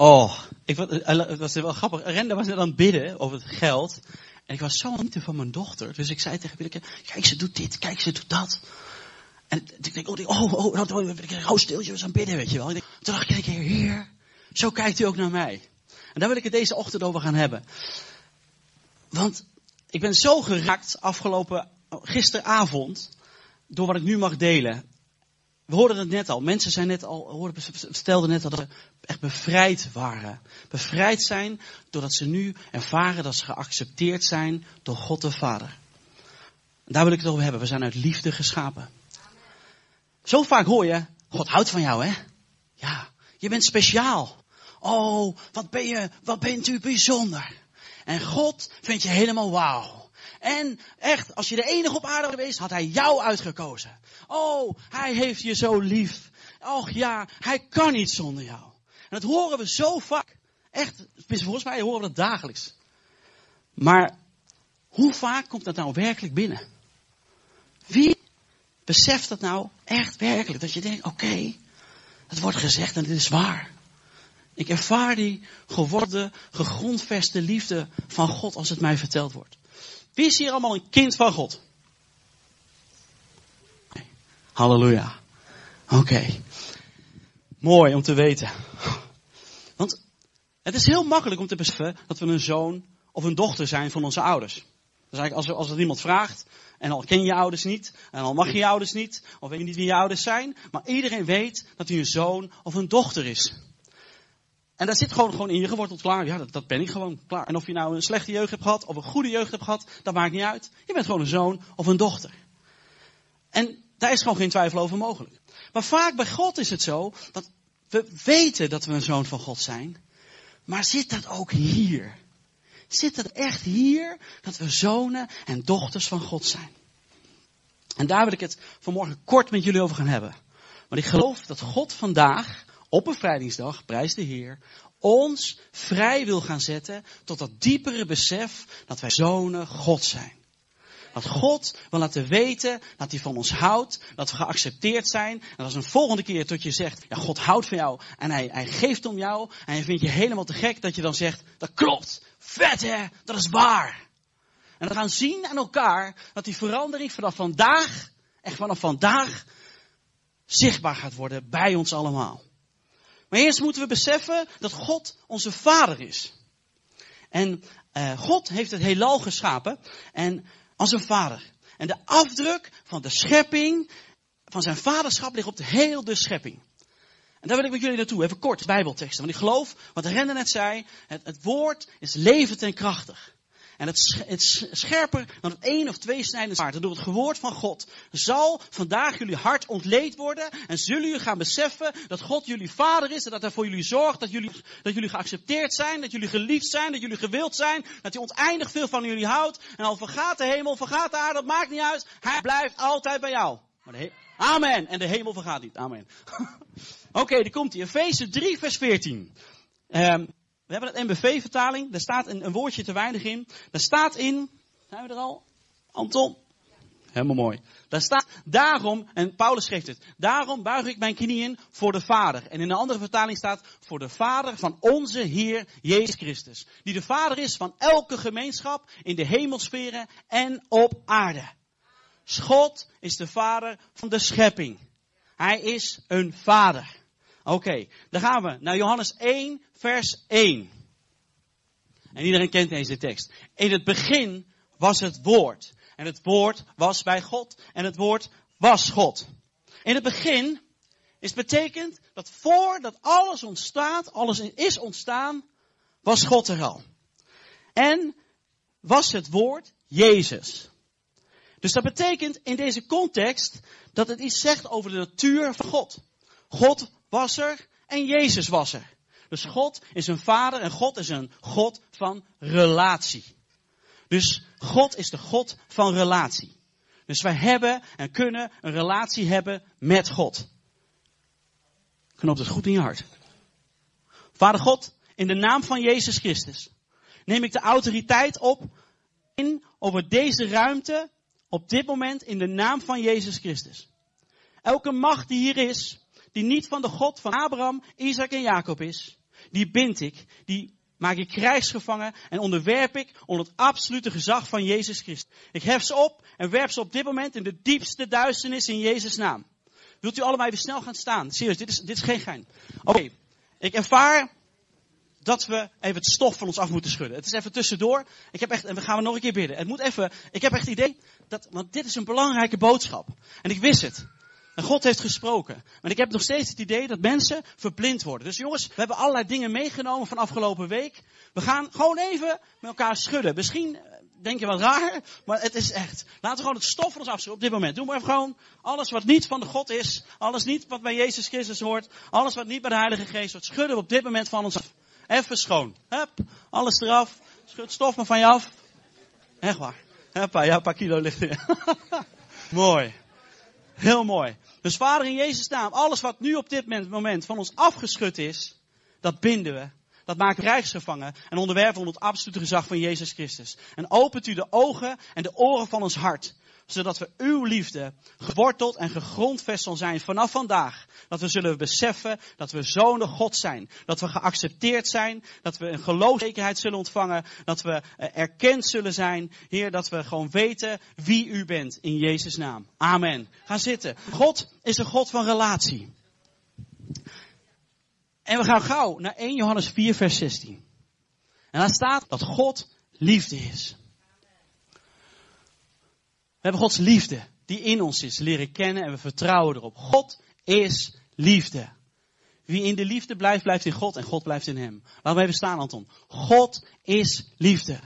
Oh, ik, was- eh, het was wel grappig. Renda was net aan het bidden over het geld. En ik was zo genieten van mijn dochter. Dus ik zei tegen kijk ze doet dit, kijk ze doet dat. En ik denk, oh, oh, oh, oh, oh, ik hou stil, je was aan bidden, weet je wel. Toen dacht ik, heer, heer, zo kijkt u ook naar mij. En daar wil ik het deze ochtend over gaan hebben. Want ik ben zo geraakt afgelopen, gisteravond, door wat ik nu mag delen. We hoorden het net al. Mensen zijn net al, hoorden, stelden net al dat ze echt bevrijd waren. Bevrijd zijn doordat ze nu ervaren dat ze geaccepteerd zijn door God de Vader. Daar wil ik het over hebben. We zijn uit liefde geschapen. Zo vaak hoor je, God houdt van jou hè. Ja, je bent speciaal. Oh, wat ben je, wat bent u bijzonder. En God vindt je helemaal wauw. En echt, als je de enige op aarde geweest, had hij jou uitgekozen. Oh, hij heeft je zo lief. Och ja, hij kan niet zonder jou. En dat horen we zo vaak. Echt, volgens mij horen we dat dagelijks. Maar hoe vaak komt dat nou werkelijk binnen? Wie beseft dat nou echt werkelijk? Dat je denkt, oké, het wordt gezegd en het is waar. Ik ervaar die geworden, gegrondveste liefde van God als het mij verteld wordt. Wie is hier allemaal een kind van God? Halleluja. Oké. Mooi om te weten. Want het is heel makkelijk om te beseffen dat we een zoon of een dochter zijn van onze ouders. Dus eigenlijk als er, als iemand vraagt, en al ken je je ouders niet, en al mag je je ouders niet, of weet je niet wie je ouders zijn, maar iedereen weet dat hij een zoon of een dochter is. En daar zit gewoon, gewoon in je geworteld klaar. Ja, dat, dat ben ik gewoon klaar. En of je nou een slechte jeugd hebt gehad of een goede jeugd hebt gehad, dat maakt niet uit. Je bent gewoon een zoon of een dochter. En daar is gewoon geen twijfel over mogelijk. Maar vaak bij God is het zo dat we weten dat we een zoon van God zijn. Maar zit dat ook hier? Zit het echt hier dat we zonen en dochters van God zijn? En daar wil ik het vanmorgen kort met jullie over gaan hebben. Want ik geloof dat God vandaag op bevrijdingsdag, prijs de Heer, ons vrij wil gaan zetten tot dat diepere besef dat wij zonen God zijn. Dat God wil laten weten dat hij van ons houdt, dat we geaccepteerd zijn. En als een volgende keer tot je zegt, ja God houdt van jou en hij, hij geeft om jou en hij vindt je helemaal te gek, dat je dan zegt, dat klopt, vet hè, dat is waar. En we gaan zien aan elkaar dat die verandering vanaf vandaag, echt vanaf vandaag, zichtbaar gaat worden bij ons allemaal. Maar eerst moeten we beseffen dat God onze vader is. En uh, God heeft het heelal geschapen en als een vader. En de afdruk van de schepping, van zijn vaderschap ligt op de heel de schepping. En daar wil ik met jullie naartoe, even kort, bijbelteksten. Want ik geloof, wat render net zei, het, het woord is levend en krachtig. En het, het scherper dan het één of twee snijdende zwaard. Door het gewoord van God zal vandaag jullie hart ontleed worden. En zullen jullie gaan beseffen dat God jullie vader is. En dat hij voor jullie zorgt. Dat jullie, dat jullie geaccepteerd zijn. Dat jullie geliefd zijn. Dat jullie gewild zijn. Dat hij oneindig veel van jullie houdt. En al vergaat de hemel, vergaat de aarde, dat maakt niet uit. Hij blijft altijd bij jou. Amen. En de hemel vergaat niet. Amen. Oké, okay, komt hij. Efeze 3 vers 14. Um, we hebben het MBV-vertaling. Daar staat een, een, woordje te weinig in. Daar staat in. Zijn we er al? Anton? Helemaal mooi. Daar staat daarom, en Paulus schreef het. Daarom buig ik mijn knieën voor de Vader. En in een andere vertaling staat voor de Vader van onze Heer Jezus Christus. Die de Vader is van elke gemeenschap in de hemelsferen en op aarde. God is de Vader van de schepping. Hij is een Vader. Oké, dan gaan we naar Johannes 1, vers 1. En iedereen kent deze tekst. In het begin was het woord. En het woord was bij God. En het woord was God. In het begin is betekend dat voordat alles ontstaat, alles is ontstaan, was God er al. En was het woord Jezus. Dus dat betekent in deze context dat het iets zegt over de natuur van God. God was er en Jezus was er. Dus God is een vader en God is een God van relatie. Dus God is de God van relatie. Dus wij hebben en kunnen een relatie hebben met God. Knoop het goed in je hart. Vader God, in de naam van Jezus Christus neem ik de autoriteit op in over deze ruimte op dit moment in de naam van Jezus Christus. Elke macht die hier is, die niet van de God van Abraham, Isaac en Jacob is, die bind ik, die maak ik krijgsgevangen en onderwerp ik onder het absolute gezag van Jezus Christus. Ik hef ze op en werp ze op dit moment in de diepste duisternis in Jezus' naam. Wilt u allemaal weer snel gaan staan? Serieus, dit is, dit is geen gein. Oké, ik ervaar dat we even het stof van ons af moeten schudden. Het is even tussendoor. Ik heb echt, en we gaan we nog een keer bidden. Het moet even, ik heb echt het idee dat, want dit is een belangrijke boodschap. En ik wist het. En God heeft gesproken. Maar ik heb nog steeds het idee dat mensen verblind worden. Dus jongens, we hebben allerlei dingen meegenomen van afgelopen week. We gaan gewoon even met elkaar schudden. Misschien eh, denk je wat raar, maar het is echt. Laten we gewoon het stof van ons afschudden op dit moment. Doe maar even gewoon alles wat niet van de God is. Alles niet wat bij Jezus Christus hoort. Alles wat niet bij de Heilige Geest hoort. Schudden we op dit moment van ons af. Even schoon. Hup, alles eraf. Schud stof maar van je af. Echt waar. Ja, een paar kilo ligt er. mooi. Heel mooi. Dus Vader in Jezus naam, alles wat nu op dit moment van ons afgeschud is, dat binden we. Dat maken we krijgsgevangen en onderwerpen onder het absolute gezag van Jezus Christus. En opent u de ogen en de oren van ons hart, zodat we uw liefde geworteld en gegrondvest zal zijn vanaf vandaag. Dat we zullen beseffen dat we zonen God zijn. Dat we geaccepteerd zijn. Dat we een geloofzekerheid zullen ontvangen. Dat we eh, erkend zullen zijn. Heer, dat we gewoon weten wie u bent in Jezus naam. Amen. Ga zitten. God is een God van relatie. En we gaan gauw naar 1 Johannes 4 vers 16. En daar staat dat God liefde is. We hebben Gods liefde die in ons is leren kennen en we vertrouwen erop. God is liefde. Wie in de liefde blijft, blijft in God en God blijft in hem. Laten we even staan, Anton. God is liefde.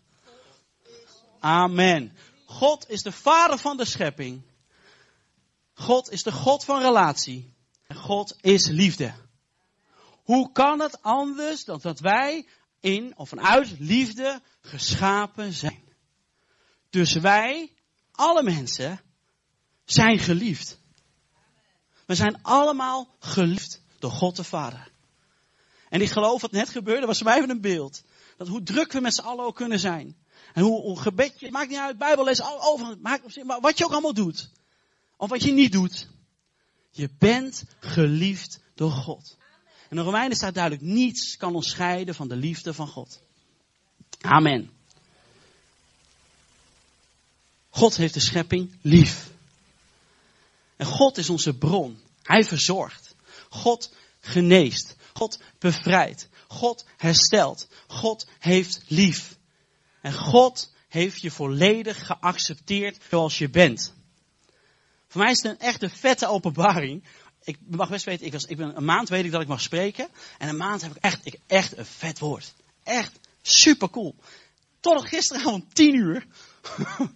Amen. God is de vader van de schepping. God is de God van relatie. En God is liefde. Hoe kan het anders dan dat wij in of vanuit liefde geschapen zijn? Dus wij, alle mensen, zijn geliefd. We zijn allemaal geliefd door God de Vader. En ik geloof wat net gebeurde, was voor mij even een beeld. Dat hoe druk we met z'n allen ook kunnen zijn. En hoe een gebedje, maakt niet uit, Bijbel lezen, over, maakt, maar wat je ook allemaal doet. Of wat je niet doet. Je bent geliefd door God. En in Romeinen staat duidelijk, niets kan ons scheiden van de liefde van God. Amen. God heeft de schepping lief. En God is onze bron. Hij verzorgt. God geneest. God bevrijdt. God herstelt. God heeft lief. En God heeft je volledig geaccepteerd zoals je bent. Voor mij is het een echte vette openbaring. Ik mag best weten, ik, was, ik ben een maand weet ik dat ik mag spreken. En een maand heb ik echt, ik, echt een vet woord. Echt super cool. Tot gisteravond tien uur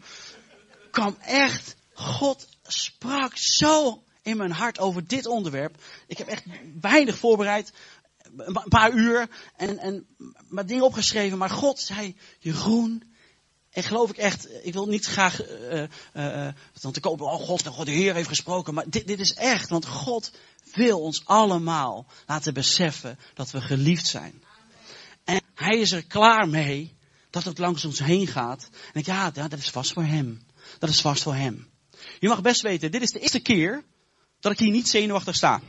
kwam echt God sprak zo in mijn hart over dit onderwerp. Ik heb echt weinig voorbereid. Een paar uur en, en maar dingen opgeschreven. Maar God zei, Jeroen, en geloof ik echt, ik wil niet graag uh, uh, uh, te kopen, oh God, God, de Heer heeft gesproken. Maar dit, dit is echt, want God wil ons allemaal laten beseffen dat we geliefd zijn. En Hij is er klaar mee dat het langs ons heen gaat. En ik, ja, dat is vast voor Hem. Dat is vast voor Hem. Je mag best weten, dit is de eerste keer dat ik hier niet zenuwachtig sta.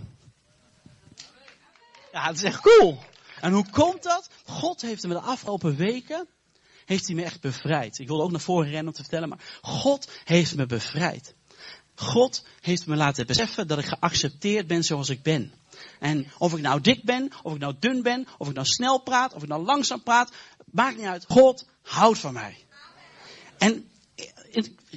Ja, het is echt cool. En hoe komt dat? God heeft me de afgelopen weken, heeft hij me echt bevrijd. Ik wilde ook naar voren rennen om te vertellen, maar God heeft me bevrijd. God heeft me laten beseffen dat ik geaccepteerd ben zoals ik ben. En of ik nou dik ben, of ik nou dun ben, of ik nou snel praat, of ik nou langzaam praat, maakt niet uit. God houdt van mij. En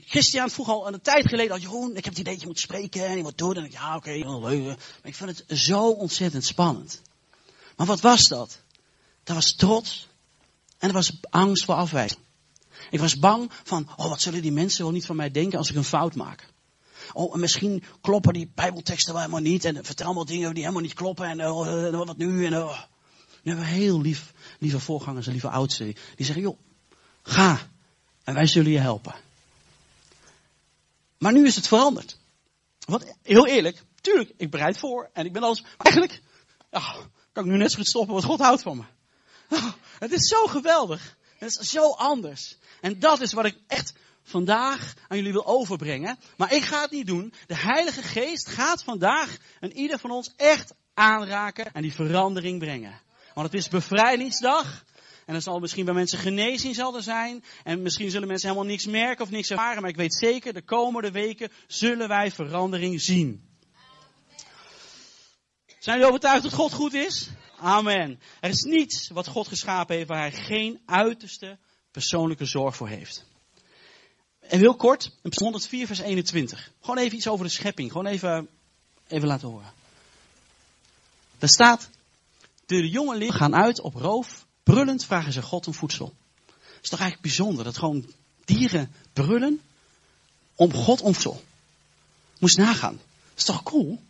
Christian vroeg al een tijd geleden Jeroen, ik heb het idee dat je moet spreken en je moet doen. En ik, ja, oké, okay, Maar ik vond het zo ontzettend spannend. Maar wat was dat? Dat was trots en dat was angst voor afwijzing. Ik was bang van, oh, wat zullen die mensen wel niet van mij denken als ik een fout maak? Oh, en misschien kloppen die bijbelteksten wel helemaal niet. En vertel me dingen die helemaal niet kloppen. En oh, wat nu? En oh. Nu hebben we heel lief, lieve voorgangers en lieve oudsten. Die zeggen, joh, ga. En wij zullen je helpen. Maar nu is het veranderd. Want heel eerlijk, tuurlijk, ik bereid voor en ik ben alles. Eigenlijk oh, kan ik nu net zo goed stoppen, wat God houdt van me. Oh, het is zo geweldig. Het is zo anders. En dat is wat ik echt vandaag aan jullie wil overbrengen. Maar ik ga het niet doen. De Heilige Geest gaat vandaag en ieder van ons echt aanraken en die verandering brengen. Want het is bevrijdingsdag. En er zal misschien bij mensen genezing zal er zijn. En misschien zullen mensen helemaal niks merken of niks ervaren. Maar ik weet zeker, de komende weken zullen wij verandering zien. Zijn jullie overtuigd dat God goed is? Amen. Er is niets wat God geschapen heeft waar hij geen uiterste persoonlijke zorg voor heeft. En heel kort, in 104 vers 21. Gewoon even iets over de schepping. Gewoon even, even laten horen. Daar staat, de jonge gaan uit op roof. Brullend vragen ze God om voedsel. Het is toch eigenlijk bijzonder dat gewoon dieren brullen om God om voedsel. Moest nagaan. Dat is toch cool?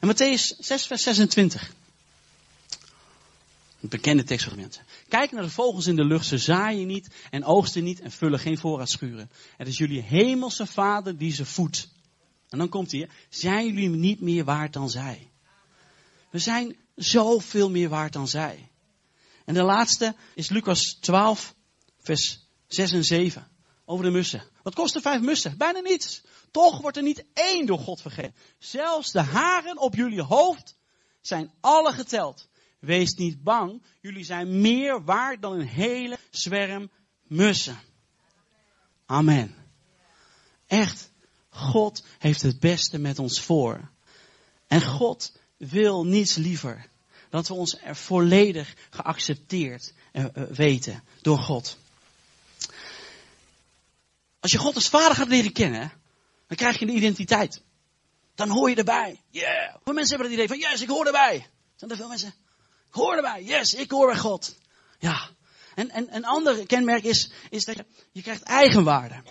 En Matthäus 6 vers 26. Een bekende tekst voor mensen. Kijk naar de vogels in de lucht. Ze zaaien niet en oogsten niet en vullen geen voorraadschuren. Het is jullie hemelse vader die ze voedt. En dan komt hij. Zijn jullie niet meer waard dan zij? We zijn zoveel meer waard dan zij. En de laatste is Lucas 12, vers 6 en 7. Over de mussen. Wat kosten vijf mussen? Bijna niets. Toch wordt er niet één door God vergeten. Zelfs de haren op jullie hoofd zijn alle geteld. Wees niet bang, jullie zijn meer waard dan een hele zwerm mussen. Amen. Echt, God heeft het beste met ons voor. En God wil niets liever dat we ons er volledig geaccepteerd eh, eh, weten door God. Als je God als vader gaat leren kennen, dan krijg je een identiteit. Dan hoor je erbij. Yeah. Veel mensen hebben het idee van, yes, ik hoor erbij. Zijn er veel mensen? Ik hoor erbij. Yes, ik hoor bij God. Ja. En, en een ander kenmerk is, is dat je, je krijgt eigenwaarde.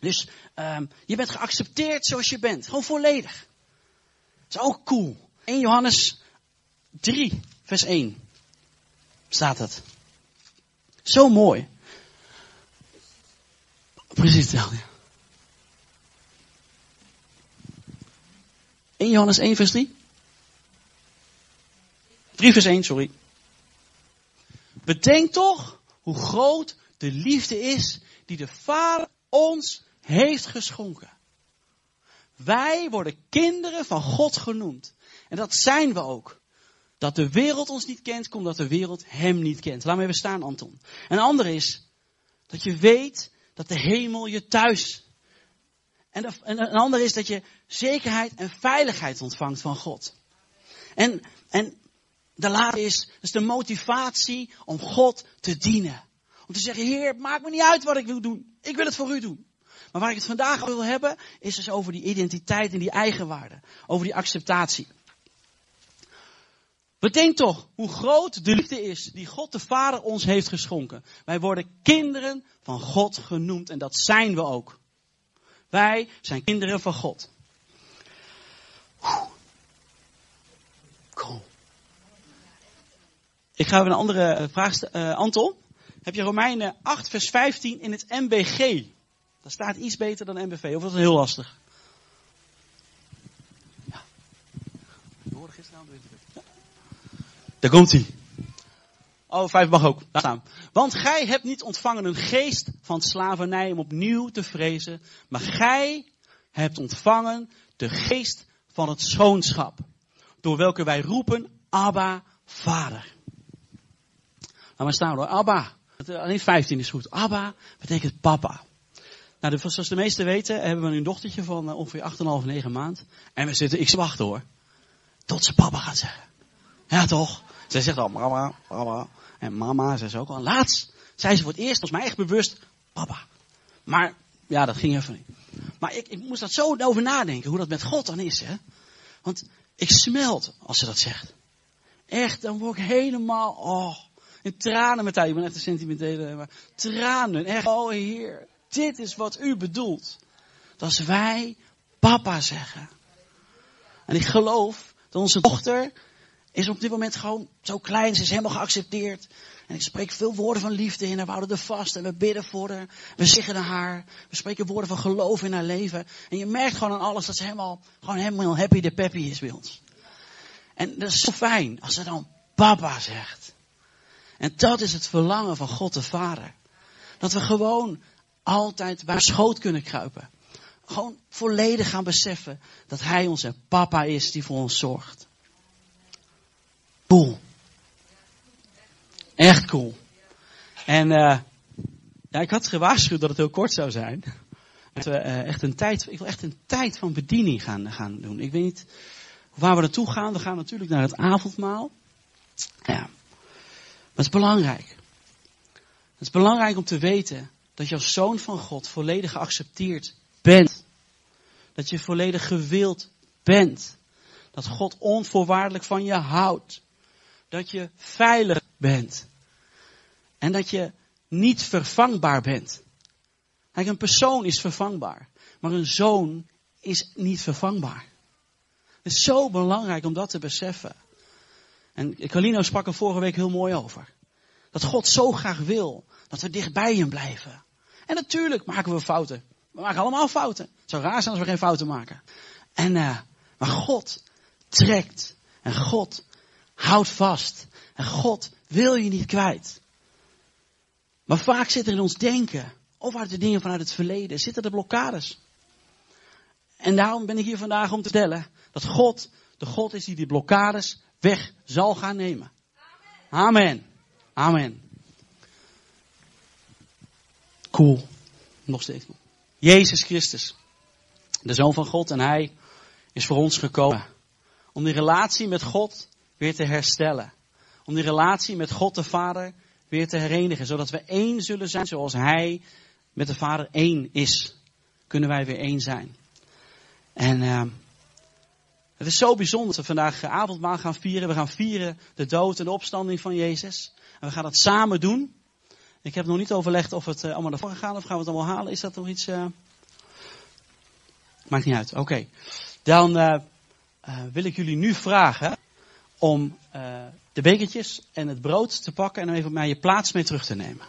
Dus um, je bent geaccepteerd zoals je bent. Gewoon volledig. Dat is ook cool. 1 Johannes 3, vers 1 staat het. Zo mooi. Precies hetzelfde. 1 Johannes 1, vers 3. 3 vers 1, sorry. Bedenk toch hoe groot de liefde is die de Vader ons heeft geschonken. Wij worden kinderen van God genoemd. En dat zijn we ook. Dat de wereld ons niet kent, komt dat de wereld hem niet kent. Laat me even staan, Anton. Een ander is dat je weet dat de hemel je thuis. En een ander is dat je zekerheid en veiligheid ontvangt van God. En, en de laatste is, is de motivatie om God te dienen. Om te zeggen, Heer, maakt me niet uit wat ik wil doen. Ik wil het voor u doen. Maar waar ik het vandaag over wil hebben, is dus over die identiteit en die eigenwaarde. Over die acceptatie. Bedenk toch hoe groot de liefde is die God de Vader ons heeft geschonken. Wij worden kinderen van God genoemd en dat zijn we ook. Wij zijn kinderen van God. Cool. Ik ga even een andere eh, vraag stellen. Uh, Anton, heb je Romeinen 8 vers 15 in het MBG? Dat staat iets beter dan MBV, of dat is heel lastig? Ja. Hoorde gisteren aan ja. Daar komt hij. Oh, vijf mag ook. Staan. Want gij hebt niet ontvangen een geest van slavernij om opnieuw te vrezen. Maar gij hebt ontvangen de geest van het schoonschap. Door welke wij roepen, Abba, Vader. Laat maar staan hoor. Abba. Eh, alleen 15 is goed. Abba betekent papa. Nou, zoals de meesten weten, hebben we een dochtertje van uh, ongeveer 8,5, 9 maand. En we zitten, ik wachten hoor. Tot ze papa gaat zeggen. Ja toch? Zij zegt al mama, papa. En mama, zei ze ook al. Laatst zei ze voor het eerst, was mij echt bewust, papa. Maar, ja, dat ging even niet. Maar ik, ik moest dat zo over nadenken, hoe dat met God dan is, hè. Want ik smelt als ze dat zegt. Echt, dan word ik helemaal, oh, in tranen met haar. Ik ben echt een sentimentele, maar tranen. Echt, oh Heer, dit is wat u bedoelt. Dat als wij papa zeggen. En ik geloof dat onze dochter is op dit moment gewoon zo klein. Ze is helemaal geaccepteerd. En ik spreek veel woorden van liefde in haar. We houden er vast en we bidden voor haar. We zeggen haar. We spreken woorden van geloof in haar leven. En je merkt gewoon aan alles dat ze helemaal, gewoon helemaal happy de peppy is bij ons. En dat is zo fijn als ze dan papa zegt. En dat is het verlangen van God de Vader. Dat we gewoon altijd bij schoot kunnen kruipen. Gewoon volledig gaan beseffen dat Hij onze papa is die voor ons zorgt. Boel. Echt cool. En uh, ja, ik had gewaarschuwd dat het heel kort zou zijn. Dat we uh, echt een tijd, ik wil echt een tijd van bediening gaan, gaan doen. Ik weet niet waar we naartoe gaan. We gaan natuurlijk naar het avondmaal. Ja. Maar het is belangrijk. Het is belangrijk om te weten dat je als zoon van God volledig geaccepteerd bent. Dat je volledig gewild bent. Dat God onvoorwaardelijk van je houdt. Dat je veilig bent. En dat je niet vervangbaar bent. Kijk, een persoon is vervangbaar. Maar een zoon is niet vervangbaar. Het is zo belangrijk om dat te beseffen. En Carlino sprak er vorige week heel mooi over. Dat God zo graag wil dat we dichtbij hem blijven. En natuurlijk maken we fouten. We maken allemaal fouten. Het zou raar zijn als we geen fouten maken. En, uh, maar God trekt. En God houdt vast. En God wil je niet kwijt. Maar vaak zit er in ons denken, of uit de dingen vanuit het verleden, zitten er blokkades. En daarom ben ik hier vandaag om te vertellen dat God de God is die die blokkades weg zal gaan nemen. Amen. Amen. Cool. Nog steeds. Jezus Christus. De Zoon van God en Hij is voor ons gekomen. Om die relatie met God weer te herstellen. Om die relatie met God de Vader weer te herenigen. Zodat we één zullen zijn zoals Hij met de Vader één is. Kunnen wij weer één zijn. En uh, het is zo bijzonder dat we vandaag avondmaal gaan vieren. We gaan vieren de dood en de opstanding van Jezus. En we gaan dat samen doen. Ik heb nog niet overlegd of het uh, allemaal naar voren gaat of gaan we het allemaal halen. Is dat nog iets? Uh... Maakt niet uit. Oké. Dan uh, wil ik jullie nu vragen om de bekertjes en het brood te pakken en even naar je plaats mee terug te nemen.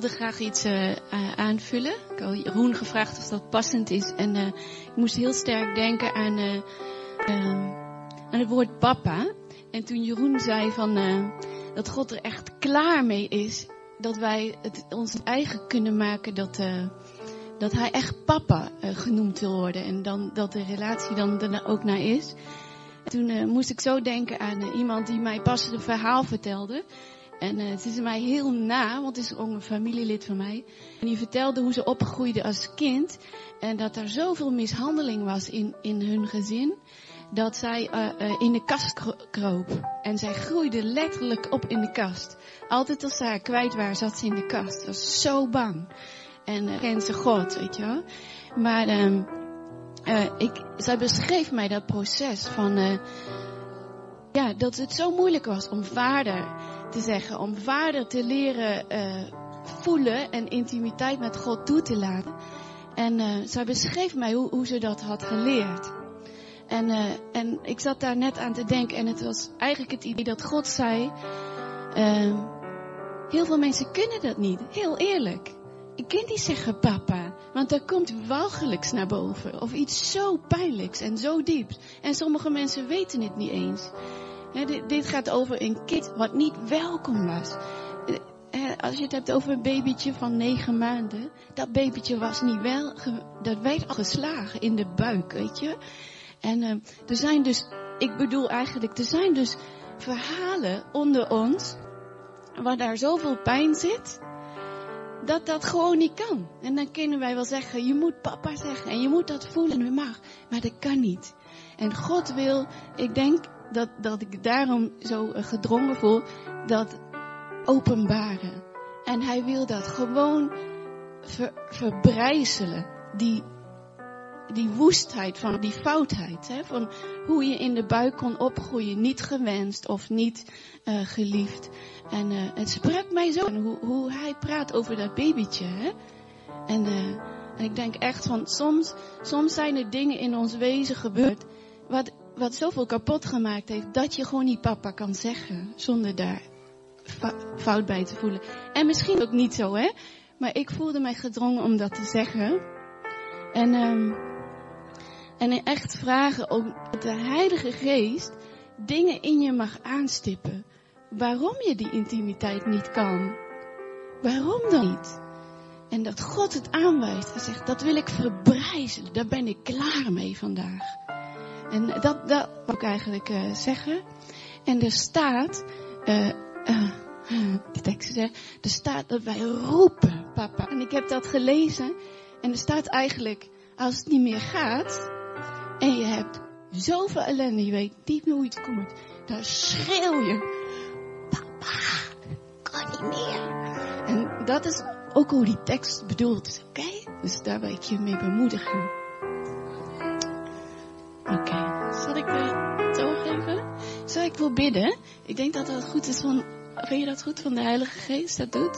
Wilde graag iets uh, aanvullen. Ik had Jeroen gevraagd of dat passend is. En uh, ik moest heel sterk denken aan, aan aan het woord papa. En toen Jeroen zei van, dat God er echt klaar mee is, dat wij het ons eigen kunnen maken dat, dat hij echt papa genoemd wil worden. En dan, dat de relatie dan ook naar is. En toen moest ik zo denken aan iemand die mij pas een verhaal vertelde. En uh, het is mij heel na, want het is ook een familielid van mij. En die vertelde hoe ze opgroeide als kind. En dat er zoveel mishandeling was in, in hun gezin. Dat zij uh, in de kast kroop. En zij groeide letterlijk op in de kast. Altijd als ze haar kwijt waren, zat ze in de kast. Ze was zo bang. En uh, kent ze God, weet je wel. Maar um, ik, zij beschreef mij dat proces van... ja, dat het zo moeilijk was om vader te zeggen, om vader te leren uh, voelen en intimiteit met God toe te laten. En uh, zij beschreef mij hoe, hoe ze dat had geleerd. En, uh, en ik zat daar net aan te denken en het was eigenlijk het idee dat God zei, heel veel mensen kunnen dat niet, heel eerlijk. Ik kan niet zeggen papa, want er komt walgelijks naar boven. Of iets zo pijnlijks en zo dieps. En sommige mensen weten het niet eens. Dit, dit, gaat over een kind wat niet welkom was. He, als je het hebt over een babytje van negen maanden. Dat babytje was niet wel, dat werd al geslagen in de buik, weet je. En uh, er zijn dus, ik bedoel eigenlijk, er zijn dus verhalen onder ons. Waar daar zoveel pijn zit. Dat dat gewoon niet kan. En dan kunnen wij wel zeggen, je moet papa zeggen. En je moet dat voelen en mag. Maar dat kan niet. En God wil, ik denk, dat, dat ik daarom zo uh, gedrongen voel, dat openbaren. En hij wil dat gewoon ver, verbrijzelen. Die, die woestheid van die foutheid. Hè, van hoe je in de buik kon opgroeien. Niet gewenst of niet uh, geliefd. En uh, het sprak mij zo. En hoe, hoe hij praat over dat babytje. Hè. En, en ik denk echt van soms, soms zijn er dingen in ons wezen gebeurd. Wat wat zoveel kapot gemaakt heeft, dat je gewoon niet papa kan zeggen, zonder daar fout bij te voelen. En misschien ook niet zo, hè? Maar ik voelde mij gedrongen om dat te zeggen. En, um, en echt vragen om de Heilige Geest dingen in je mag aanstippen. Waarom je die intimiteit niet kan. Waarom dan niet? En dat God het aanwijst en zegt, dat wil ik verbrijzelen. Daar ben ik klaar mee vandaag. En dat, dat wil ik eigenlijk uh, zeggen. En er staat, uh, uh, de tekst zegt, er staat dat wij roepen, papa. En ik heb dat gelezen. En er staat eigenlijk, als het niet meer gaat, en je hebt zoveel ellende, je weet niet meer hoe het komt, dan schreeuw je, papa, kan niet meer. En dat is ook hoe die tekst bedoeld is, oké? Dus daar wil ik je mee bemoedigen. Oké, zal ik het doorgeven? Zal ik wil bidden? Ik denk dat dat goed is van, vind je dat goed van de Heilige Geest dat doet?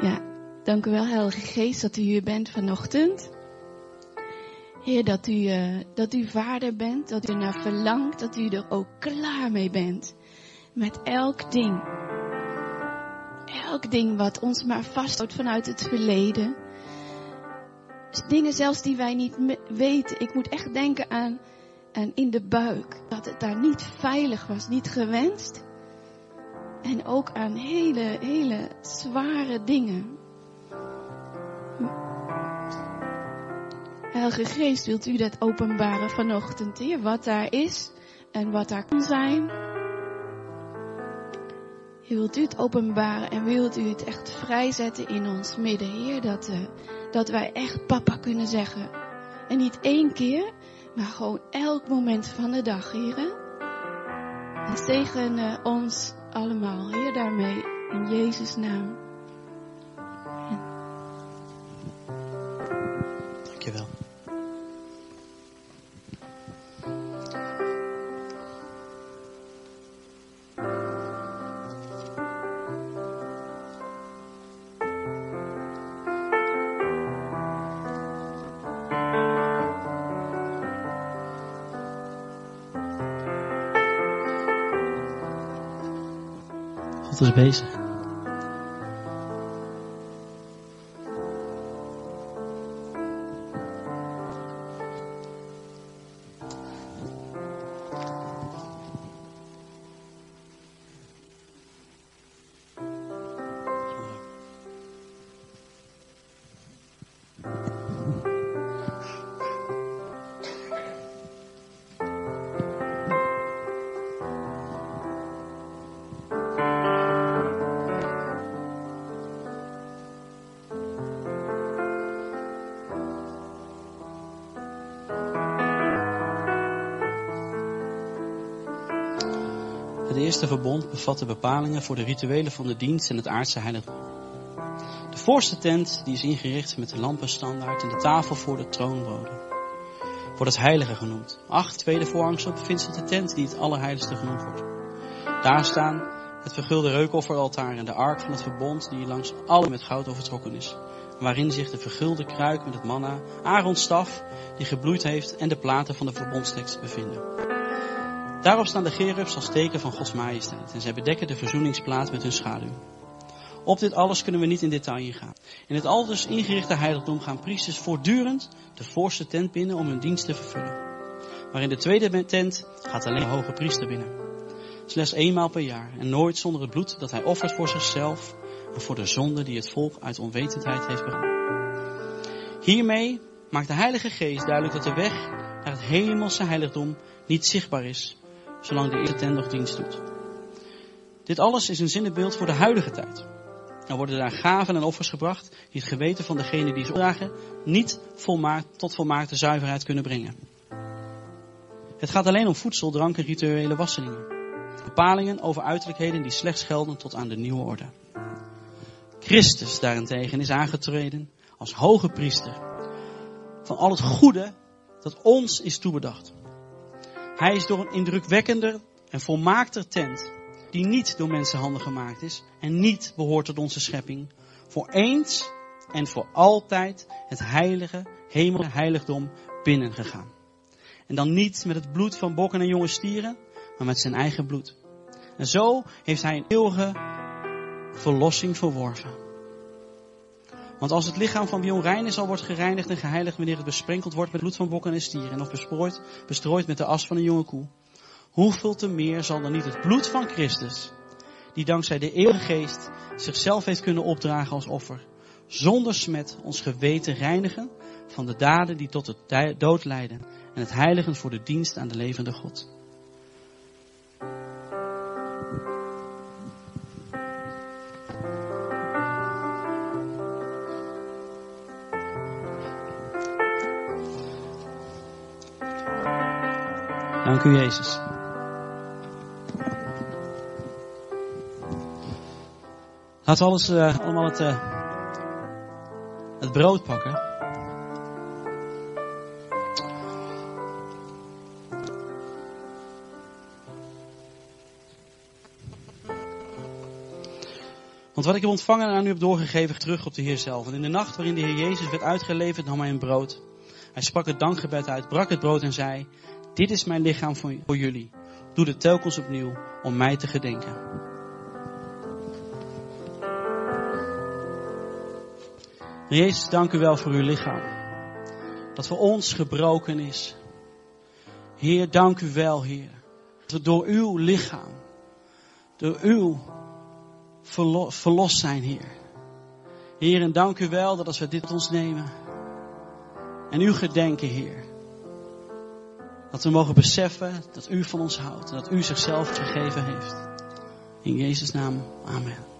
ja, dank u wel Heilige Geest dat u hier bent vanochtend. Heer, dat u, uh, dat u vader bent, dat u naar verlangt, dat u er ook klaar mee bent. Met elk ding. Elk ding wat ons maar vasthoudt vanuit het verleden dingen zelfs die wij niet weten. Ik moet echt denken aan, aan in de buik. Dat het daar niet veilig was, niet gewenst. En ook aan hele, hele zware dingen. Heilige Geest, wilt u dat openbaren vanochtend, Heer? Wat daar is en wat daar kan zijn. Heer, wilt u het openbaren en wilt u het echt vrijzetten in ons midden, Heer? Dat, uh, dat wij echt papa kunnen zeggen. En niet één keer, maar gewoon elk moment van de dag, heren. En zegen uh, ons allemaal, Heer, daarmee. In Jezus' naam. God is bezig. Eerste verbond bevatte bepalingen voor de rituelen van de dienst en het aardse heiligdom. De voorste tent die is ingericht met de lampenstandaard en de tafel voor de troonbode. Wordt het heilige genoemd. Acht tweede voorhangsel bevindt zich de tent die het allerheiligste genoemd wordt. Daar staan het vergulde reukofferaltaar en de ark van het verbond die langs alle met goud overtrokken is. Waarin zich de vergulde kruik met het manna, Aarons staf die gebloeid heeft en de platen van de verbondstekst bevinden. Daarop staan de gerubs als teken van Gods majesteit en zij bedekken de verzoeningsplaat met hun schaduw. Op dit alles kunnen we niet in detail ingaan. In het aldus ingerichte heiligdom gaan priesters voortdurend de voorste tent binnen om hun dienst te vervullen. Maar in de tweede tent gaat alleen de hoge priester binnen. Slechts eenmaal per jaar en nooit zonder het bloed dat hij offert voor zichzelf en voor de zonde die het volk uit onwetendheid heeft begaan. Hiermee maakt de Heilige Geest duidelijk dat de weg naar het hemelse heiligdom niet zichtbaar is, zolang de eerste tent nog dienst doet. Dit alles is een zinnebeeld voor de huidige tijd. Er worden daar gaven en offers gebracht die het geweten van degene die ze opdragen niet volmaakt, tot volmaakte zuiverheid kunnen brengen. Het gaat alleen om voedsel, drank en rituele wasseningen. Bepalingen over uiterlijkheden die slechts gelden tot aan de nieuwe orde. Christus daarentegen is aangetreden als hoge priester van al het goede dat ons is toebedacht. Hij is door een indrukwekkender en volmaakter tent, die niet door mensenhanden gemaakt is en niet behoort tot onze schepping, voor eens en voor altijd het heilige hemelse heiligdom binnengegaan. En dan niet met het bloed van bokken en jonge stieren, maar met zijn eigen bloed. En zo heeft hij een eeuwige verlossing verworven. Want als het lichaam van wie onrein is al wordt gereinigd en geheiligd wanneer het besprenkeld wordt met bloed van bokken en stieren of besprooid, bestrooid met de as van een jonge koe, hoeveel te meer zal dan niet het bloed van Christus, die dankzij de eeuwige geest zichzelf heeft kunnen opdragen als offer, zonder smet ons geweten reinigen van de daden die tot de dood leiden en het heiligen voor de dienst aan de levende God. Dank u, Jezus. We alles, uh, allemaal het, uh, het brood pakken. Want wat ik heb ontvangen en aan u heb doorgegeven, terug op de Heer zelf. En in de nacht waarin de Heer Jezus werd uitgeleverd, nam hij een brood. Hij sprak het dankgebed uit, brak het brood en zei, dit is mijn lichaam voor, jullie. Doe het telkens opnieuw om mij te gedenken. Jezus, dank u wel voor uw lichaam. Dat voor ons gebroken is. Heer, dank u wel, Heer. Dat door uw lichaam, door uw verlost zijn, Heer. Heer, en dank u wel dat als we dit ons nemen en u gedenken, Heer, dat we mogen beseffen dat u van ons houdt en dat u zichzelf gegeven heeft. In Jezus' naam, amen.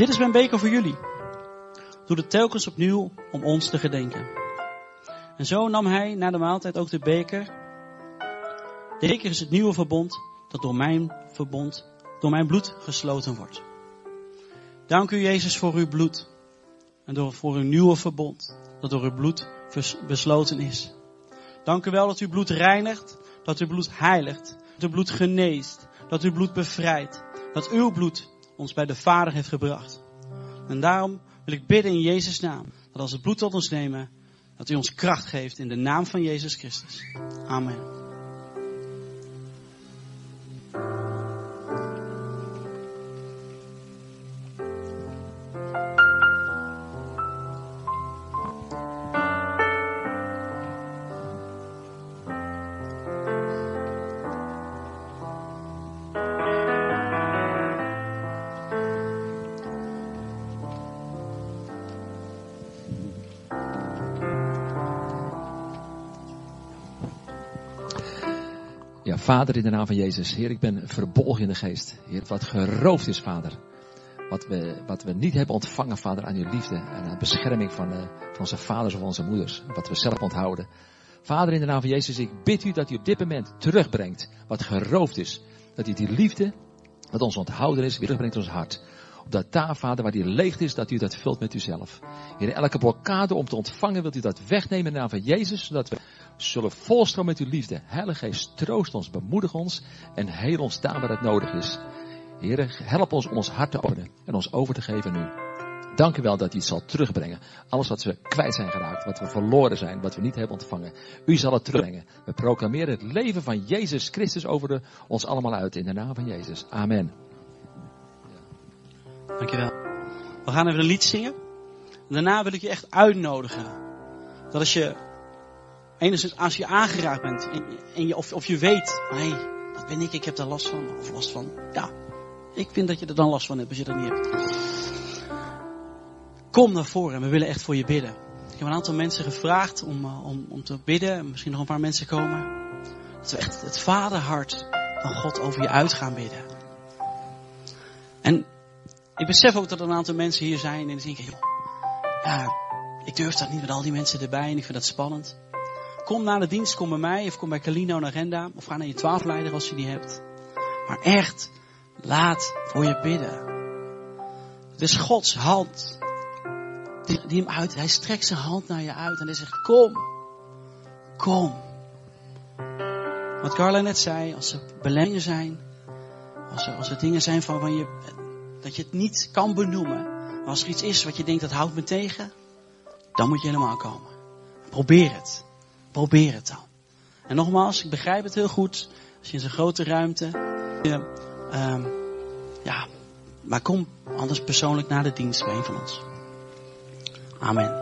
Dit is mijn beker voor jullie. Doe het telkens opnieuw om ons te gedenken. En zo nam hij na de maaltijd ook de beker. De beker is het nieuwe verbond dat door mijn verbond, door mijn bloed gesloten wordt. Dank u Jezus voor uw bloed. En door, voor uw nieuwe verbond dat door uw bloed besloten is. Dank u wel dat uw bloed reinigt, dat uw bloed heiligt, dat uw bloed geneest, dat uw bloed bevrijdt, dat uw bloed ons bij de Vader heeft gebracht. En daarom wil ik bidden in Jezus' naam, dat als het bloed tot ons nemen, dat u ons kracht geeft in de naam van Jezus Christus. Amen. Ja, Vader, in de naam van Jezus. Heer, ik ben verbolgen in de geest. Heer, wat geroofd is, Vader. Wat we, wat we niet hebben ontvangen, Vader, aan uw liefde en aan bescherming van, uh, van onze vaders of onze moeders. Wat we zelf onthouden. Vader, in de naam van Jezus, ik bid u dat u op dit moment terugbrengt wat geroofd is. Dat u die liefde, wat ons onthouden is, weer terugbrengt in ons hart. Opdat daar, Vader, waar die leeg is, dat u dat vult met uzelf. Heer, elke blokkade om te ontvangen, wilt u dat wegnemen in de naam van Jezus, zodat we zullen volstromen met uw liefde. Heilige Geest, troost ons, bemoedig ons en heel ons daar waar het nodig is. Heer, help ons om ons hart te openen en ons over te geven nu. Dank u wel dat u het zal terugbrengen. Alles wat we kwijt zijn geraakt, wat we verloren zijn, wat we niet hebben ontvangen. U zal het terugbrengen. We proclameren het leven van Jezus Christus over de, ons allemaal uit in de naam van Jezus. Amen. Dankjewel. We gaan even een lied zingen. Daarna wil ik je echt uitnodigen. Dat als je, enigszins als je aangeraakt bent, en je, of, of je weet, hé, hey, dat ben ik, ik heb daar last van, of last van. Ja, ik vind dat je er dan last van hebt als je dat niet hebt. Kom naar voren en we willen echt voor je bidden. Ik heb een aantal mensen gevraagd om, om, om te bidden. Misschien nog een paar mensen komen. Dat we echt het vaderhart van God over je uit gaan bidden. En ik besef ook dat er een aantal mensen hier zijn en die denken, joh, ja, ik durf dat niet met al die mensen erbij en ik vind dat spannend. Kom na de dienst, kom bij mij of kom bij Calino naar Agenda of ga naar je twaalfleider als je die hebt. Maar echt, laat voor je bidden. Het is Gods hand die, die hem uit, hij strekt zijn hand naar je uit en hij zegt, kom, kom. Wat Carla net zei, als er belemmeringen zijn, als er, als er dingen zijn van, van je, dat je het niet kan benoemen. Maar als er iets is wat je denkt dat houdt me tegen, dan moet je helemaal komen. Probeer het. Probeer het dan. En nogmaals, ik begrijp het heel goed. Als je in zo'n grote ruimte. Je, um, ja, maar kom anders persoonlijk naar de dienst bij een van ons. Amen.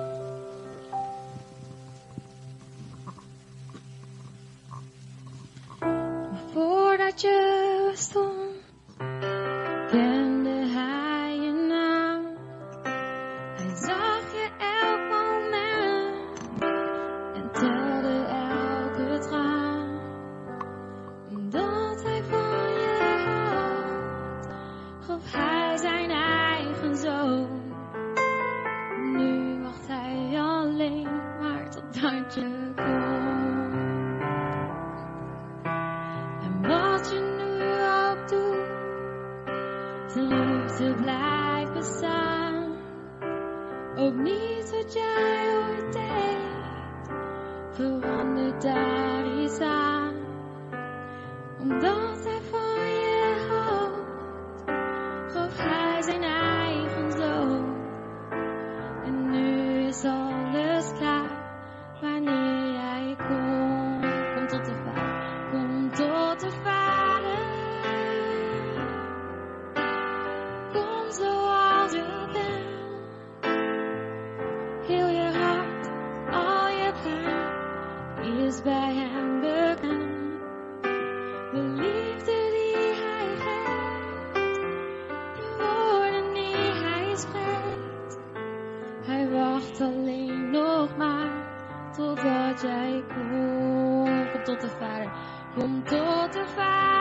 Komt. Kom tot de Vader,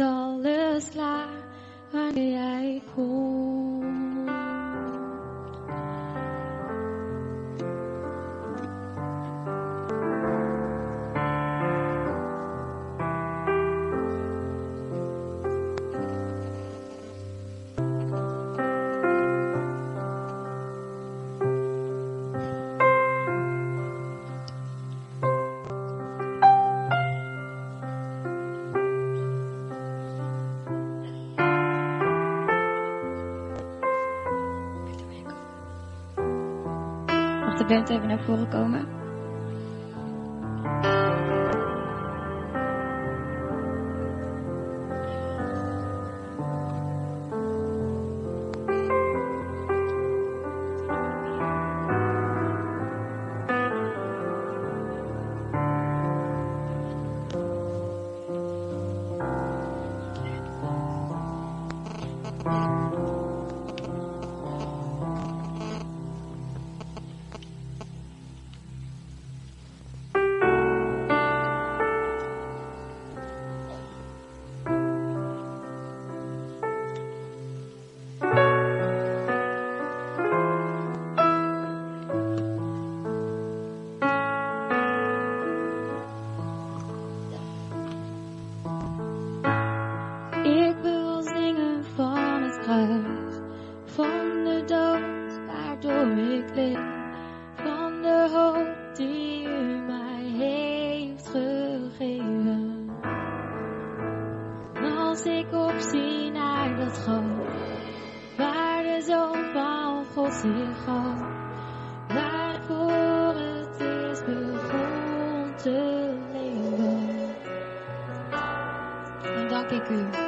All. bent even naar voren komen. was hier gaf, waarvoor het is begon te leven. Dan dank ik u.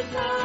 mijn pad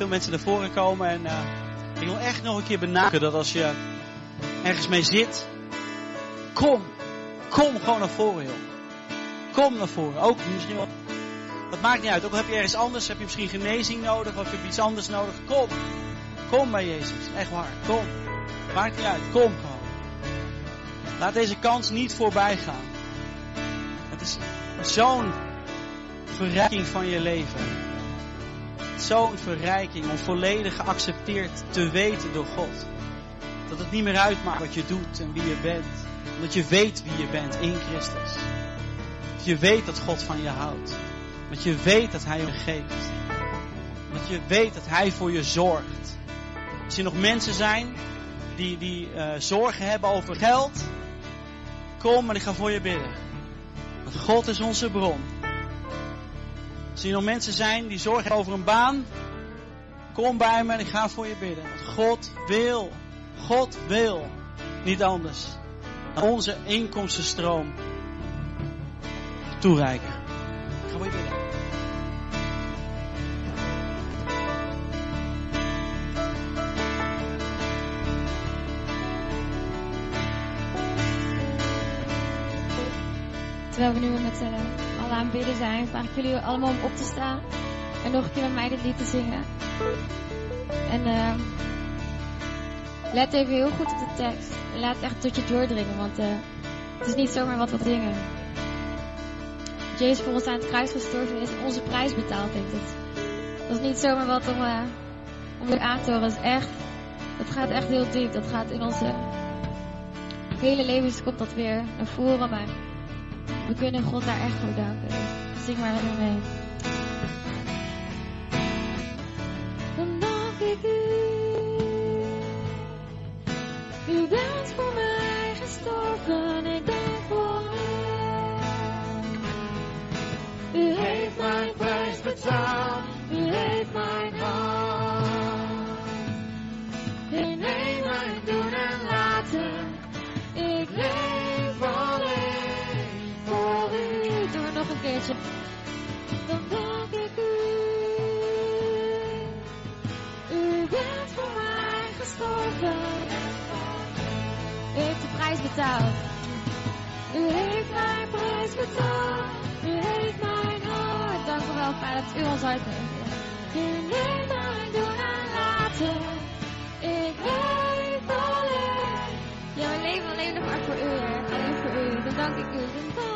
veel mensen naar voren komen en eh, ik wil echt nog een keer benadrukken dat als je ergens mee zit, kom, kom gewoon naar voren joh. Kom naar voren. Ook misschien wel, dat maakt niet uit. Ook heb je ergens anders, heb je misschien genezing nodig of heb je iets anders nodig. Kom, kom bij Jezus. Echt waar, kom. Maakt niet uit, kom gewoon. Laat deze kans niet voorbij gaan. Het is zo'n verrijking van je leven zo'n verrijking om volledig geaccepteerd te weten door God. Dat het niet meer uitmaakt wat je doet en wie je bent. Omdat je weet wie je bent in Christus. Dat je weet dat God van je houdt. Dat je weet dat Hij je geeft. Dat je weet dat Hij voor je zorgt. Als er nog mensen zijn die, die eh, zorgen hebben over geld. Kom en ik ga voor je bidden. Want God is onze bron. Als er nog mensen zijn die zorgen over een baan. Kom bij me en ik ga voor je bidden. Want God wil. God wil. Niet anders. Onze inkomstenstroom toereiken. Ik ga voor je bidden. Terwijl we nu met allen aan het zijn, vraag ik jullie allemaal om op te staan. En nog een keer met mij dit lied te zingen. En ehm let even heel goed op de tekst. En laat het echt tot je doordringen, want eh, het is niet zomaar wat we zingen. Dat Jezus voor ons aan het kruis gestorven is en onze prijs betaald heeft. Het, dat is niet zomaar wat om, eh, om weer aan te horen. Dat is echt, dat gaat echt heel diep. Dat gaat in onze hele levens komt dat weer naar voren. Maar we kunnen God daar echt voor danken. Zing maar met me mee. Voor u.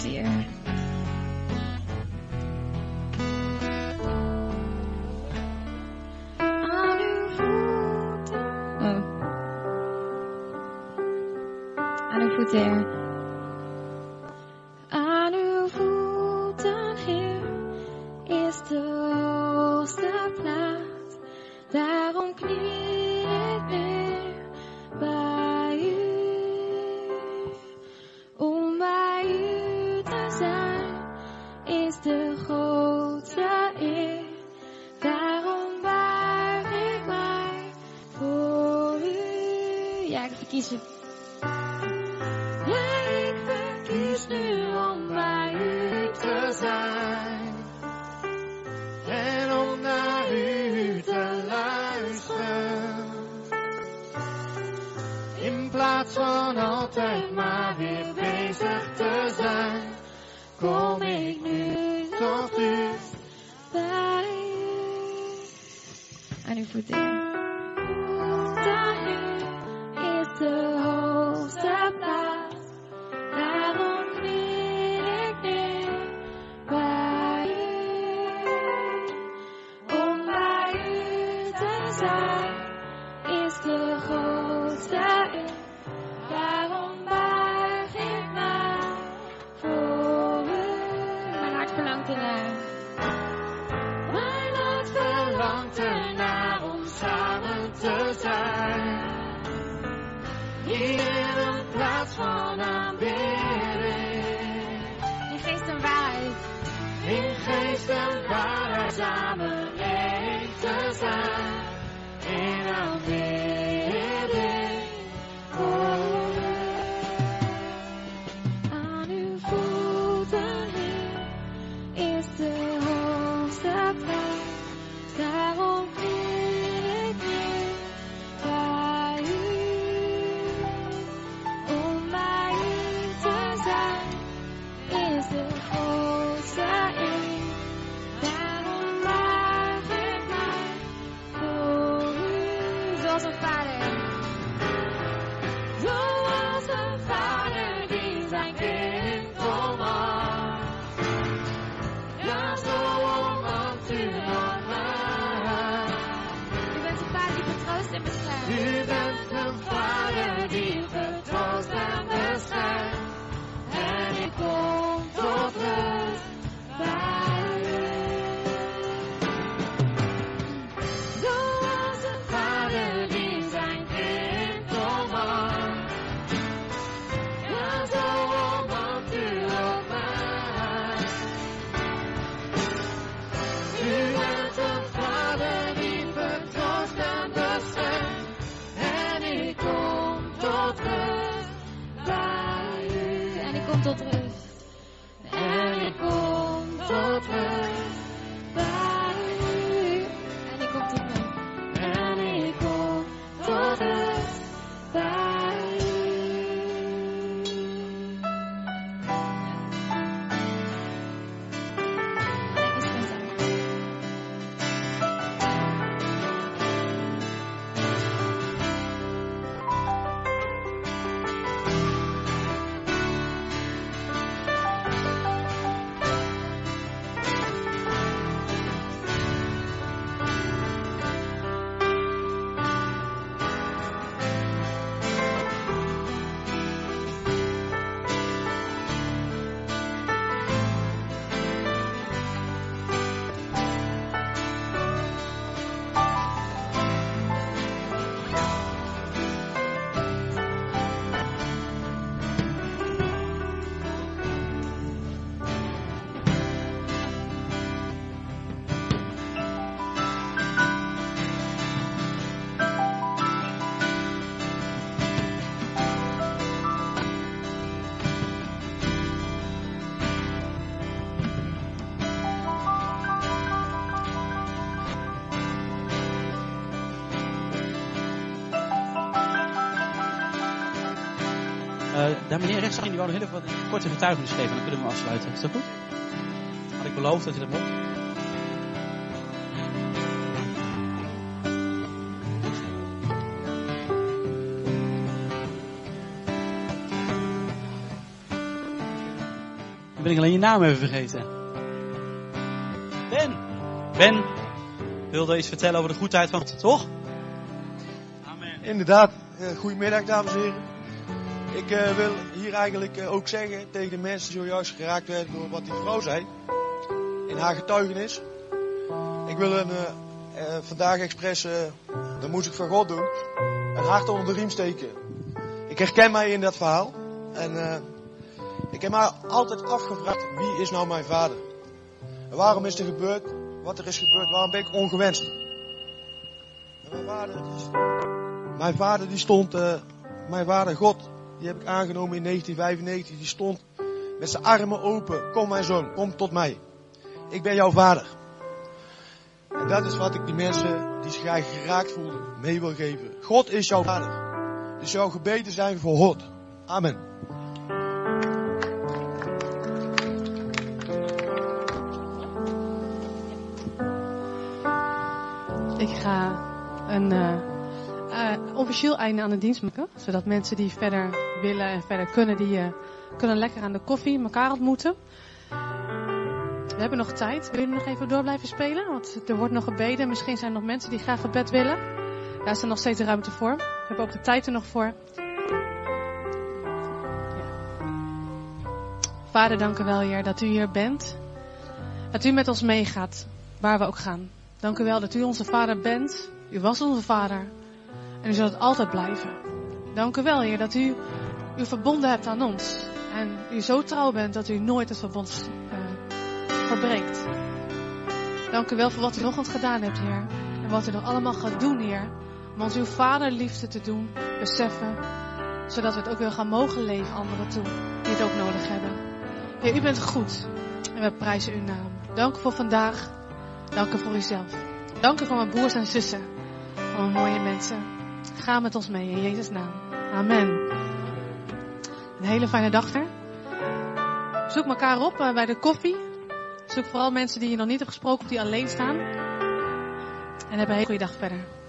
Aan uw voeten, meneer rechts die wou nog heel even een korte getuigenis geven. Dan kunnen we afsluiten. Is dat goed? Had ik beloofd dat je dat mocht. Dan ben ik alleen je naam even vergeten. Ben! Ben wilde iets vertellen over de goedheid van God, toch? Amen. Inderdaad, eh, goedemiddag dames en heren. Ik eh, wil hier eigenlijk eh, ook zeggen tegen de mensen die zojuist geraakt werden door wat die vrouw zei. In haar getuigenis. Ik wil een, eh, vandaag expres, dat moest ik van God doen, een hart onder de riem steken. Ik herken mij in dat verhaal. En ik heb mij altijd afgevraagd, wie is nou mijn vader? En waarom is er gebeurd wat er is gebeurd? Waarom ben ik ongewenst? En mijn vader, mijn vader die stond, mijn vader God, die heb ik aangenomen in 1995. Die stond met zijn armen open. Kom mijn zoon, kom tot mij. Ik ben jouw vader. En dat is wat ik die mensen die zich geraakt voelden mee wil geven. God is jouw vader. Dus jouw gebeden zijn verhoord. Amen. Ik ga een eh, eh, officieel einde aan de dienst maken. Zodat mensen die verder willen en verder kunnen, die eh, kunnen lekker aan de koffie elkaar ontmoeten. We hebben nog tijd. Willen jullie nog even door blijven spelen? Want er wordt nog gebeden. Misschien zijn er nog mensen die graag gebed willen. Daar is er nog steeds ruimte voor. We hebben ook de tijd er nog voor. Vader, dank u wel, Heer, dat u hier bent. Dat u met ons meegaat, waar we ook gaan. Dank u wel dat u onze vader bent. U was onze vader. En u zult het altijd blijven. Dank u wel, Heer, dat u u verbonden hebt aan ons. En u zo trouw bent dat u nooit het verbond eh, verbreekt. Dank u wel voor wat u nog eens gedaan hebt, Heer. En wat u nog allemaal gaat doen, Heer. Om ons uw vaderliefde te doen beseffen. Zodat we het ook weer gaan mogen leven anderen toe. Die het ook nodig hebben. Heer, u bent goed. En we prijzen uw naam. Dank u voor vandaag. Dank u voor uzelf. Dank u voor mijn broers en zussen. Voor mijn mooie mensen. Ga met ons mee in Jezus' naam. Amen. Een hele fijne dag er. Zoek elkaar op eh, bij de koffie. Zoek vooral mensen die je nog niet hebt gesproken of die alleen staan. En heb een hele goede dag verder.